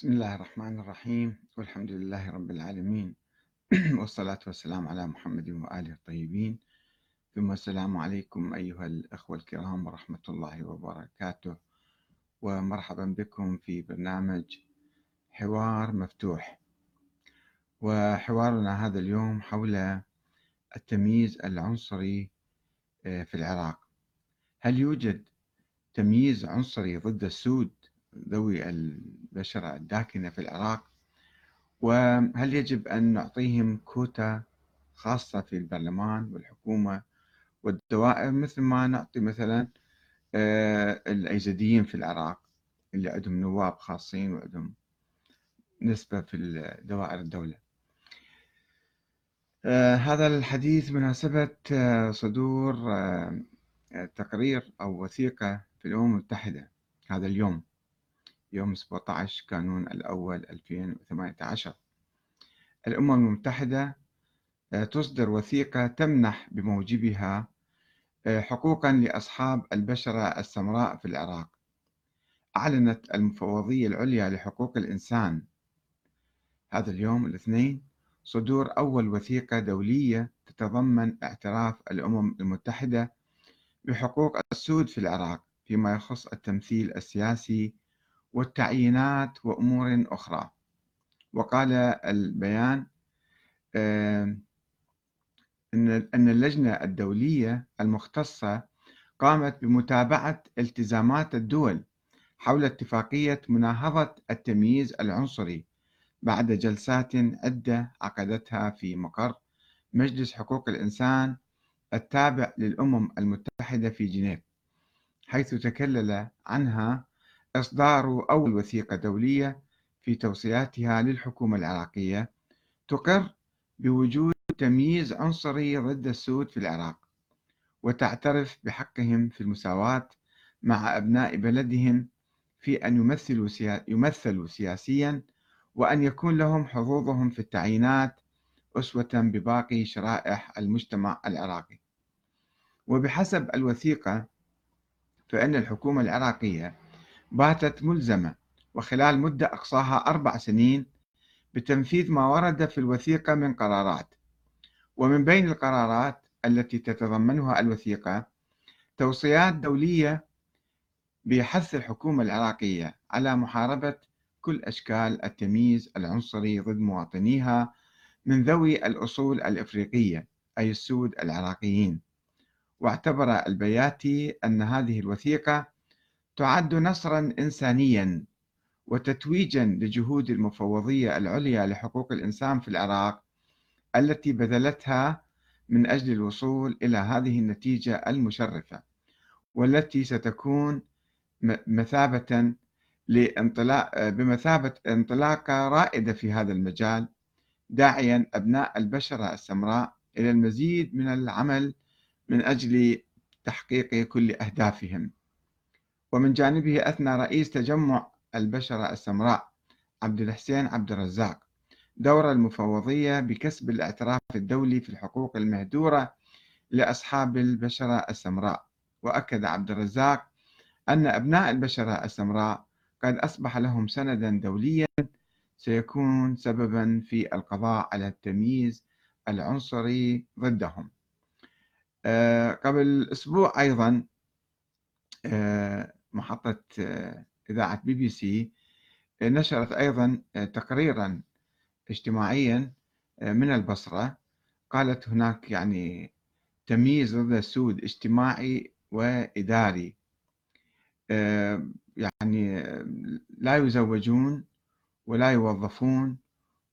بسم الله الرحمن الرحيم. والحمد لله رب العالمين. والصلاة والسلام على محمد وآله الطيبين. ثم السلام عليكم أيها الأخوة الكرام ورحمة الله وبركاته. ومرحبا بكم في برنامج حوار مفتوح. وحوارنا هذا اليوم حول التمييز العنصري آه، في العراق. هل يوجد تمييز عنصري ضد السود ذوي البشرة الداكنة في العراق وهل يجب أن نعطيهم كوتا خاصة في البرلمان والحكومة والدوائر مثل ما نعطي مثلا آه، الأيزيديين في العراق اللي عندهم نواب خاصين وعندهم نسبة في دوائر الدولة؟ آه، هذا الحديث مناسبة آه، صدور تقرير أو وثيقة في الأمم المتحدة هذا اليوم. يوم 17 كانون الأول 2018 الأمم المتحدة آه، تصدر وثيقة تمنح بموجبها آه، حقوقا لأصحاب البشرة السمراء في العراق. أعلنت المفوضية العليا لحقوق الإنسان. هذا اليوم الاثنين صدور أول وثيقة دولية تتضمن اعتراف الأمم المتحدة بحقوق السود في العراق فيما يخص التمثيل السياسي والتعيينات وأمور أخرى. وقال البيان أن اللجنة الدولية المختصة قامت بمتابعة التزامات الدول حول اتفاقية مناهضة التمييز العنصري بعد جلسات عدة عقدتها في مقر مجلس حقوق الإنسان التابع للأمم المتحدة في جنيف حيث تكلل عنها إصدار أول وثيقة دولية في توصياتها للحكومة العراقية تقر بوجود تمييز عنصري ضد السود في العراق وتعترف بحقهم في المساواة مع أبناء بلدهم في أن يمثلوا, يمثلوا سياسيا وأن يكون لهم حظوظهم في التعيينات أسوة بباقي شرائح المجتمع العراقي. وبحسب الوثيقة فإن الحكومة العراقية باتت ملزمة وخلال مدة أقصاها أربع سنين بتنفيذ ما ورد في الوثيقة من قرارات. ومن بين القرارات التي تتضمنها الوثيقة توصيات دولية بحث الحكومة العراقية على محاربة كل أشكال التمييز العنصري ضد مواطنيها من ذوي الأصول الإفريقية أي السود العراقيين. واعتبر البياتي أن هذه الوثيقة تعد نصرا إنسانيا وتتويجا لجهود المفوضية العليا لحقوق الإنسان في العراق التي بذلتها من أجل الوصول إلى هذه النتيجة المشرفة والتي ستكون مثابة لانطلاق بمثابة انطلاقة رائدة في هذا المجال داعيا أبناء البشرة السمراء إلى المزيد من العمل من أجل تحقيق كل أهدافهم. ومن جانبه أثنى رئيس تجمع البشرة السمراء عبد الحسين عبد الرزاق دور المفوضية بكسب الاعتراف الدولي في الحقوق المهدورة لأصحاب البشرة السمراء. وأكد عبد الرزاق أن أبناء البشرة السمراء قد أصبح لهم سندا دوليا سيكون سببا في القضاء على التمييز العنصري ضدهم. آه، قبل أسبوع أيضا آه، محطة آه، إذاعة بي بي سي آه، نشرت أيضا آه، تقريرا اجتماعيا من البصرة. قالت هناك يعني تمييز ضد السود اجتماعي وإداري. يعني لا يزوجون ولا يوظفون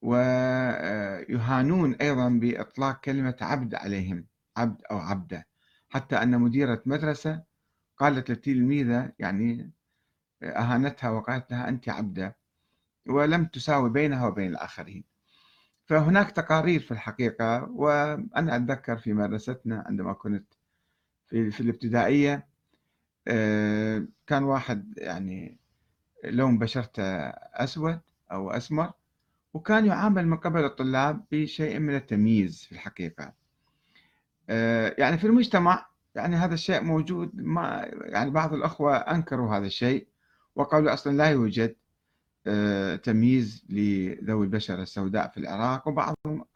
ويهانون أيضا بإطلاق كلمة عبد عليهم عبد أو عبدة. حتى أن مديرة مدرسة قالت للتلميذة يعني أهانتها وقالت لها أنت عبدة ولم تساوي بينها وبين الآخرين. فهناك تقارير في الحقيقة وأنا أتذكر في مدرستنا عندما كنت في, في الابتدائية آه، كان واحد يعني لون بشرته أسود أو أسمر وكان يعامل من قبل الطلاب بشيء من التمييز في الحقيقة. آه، يعني في المجتمع يعني هذا الشيء موجود ما يعني بعض الأخوة أنكروا هذا الشيء وقالوا أصلا لا يوجد آه، تمييز لذوي البشرة السوداء في العراق وبعضهم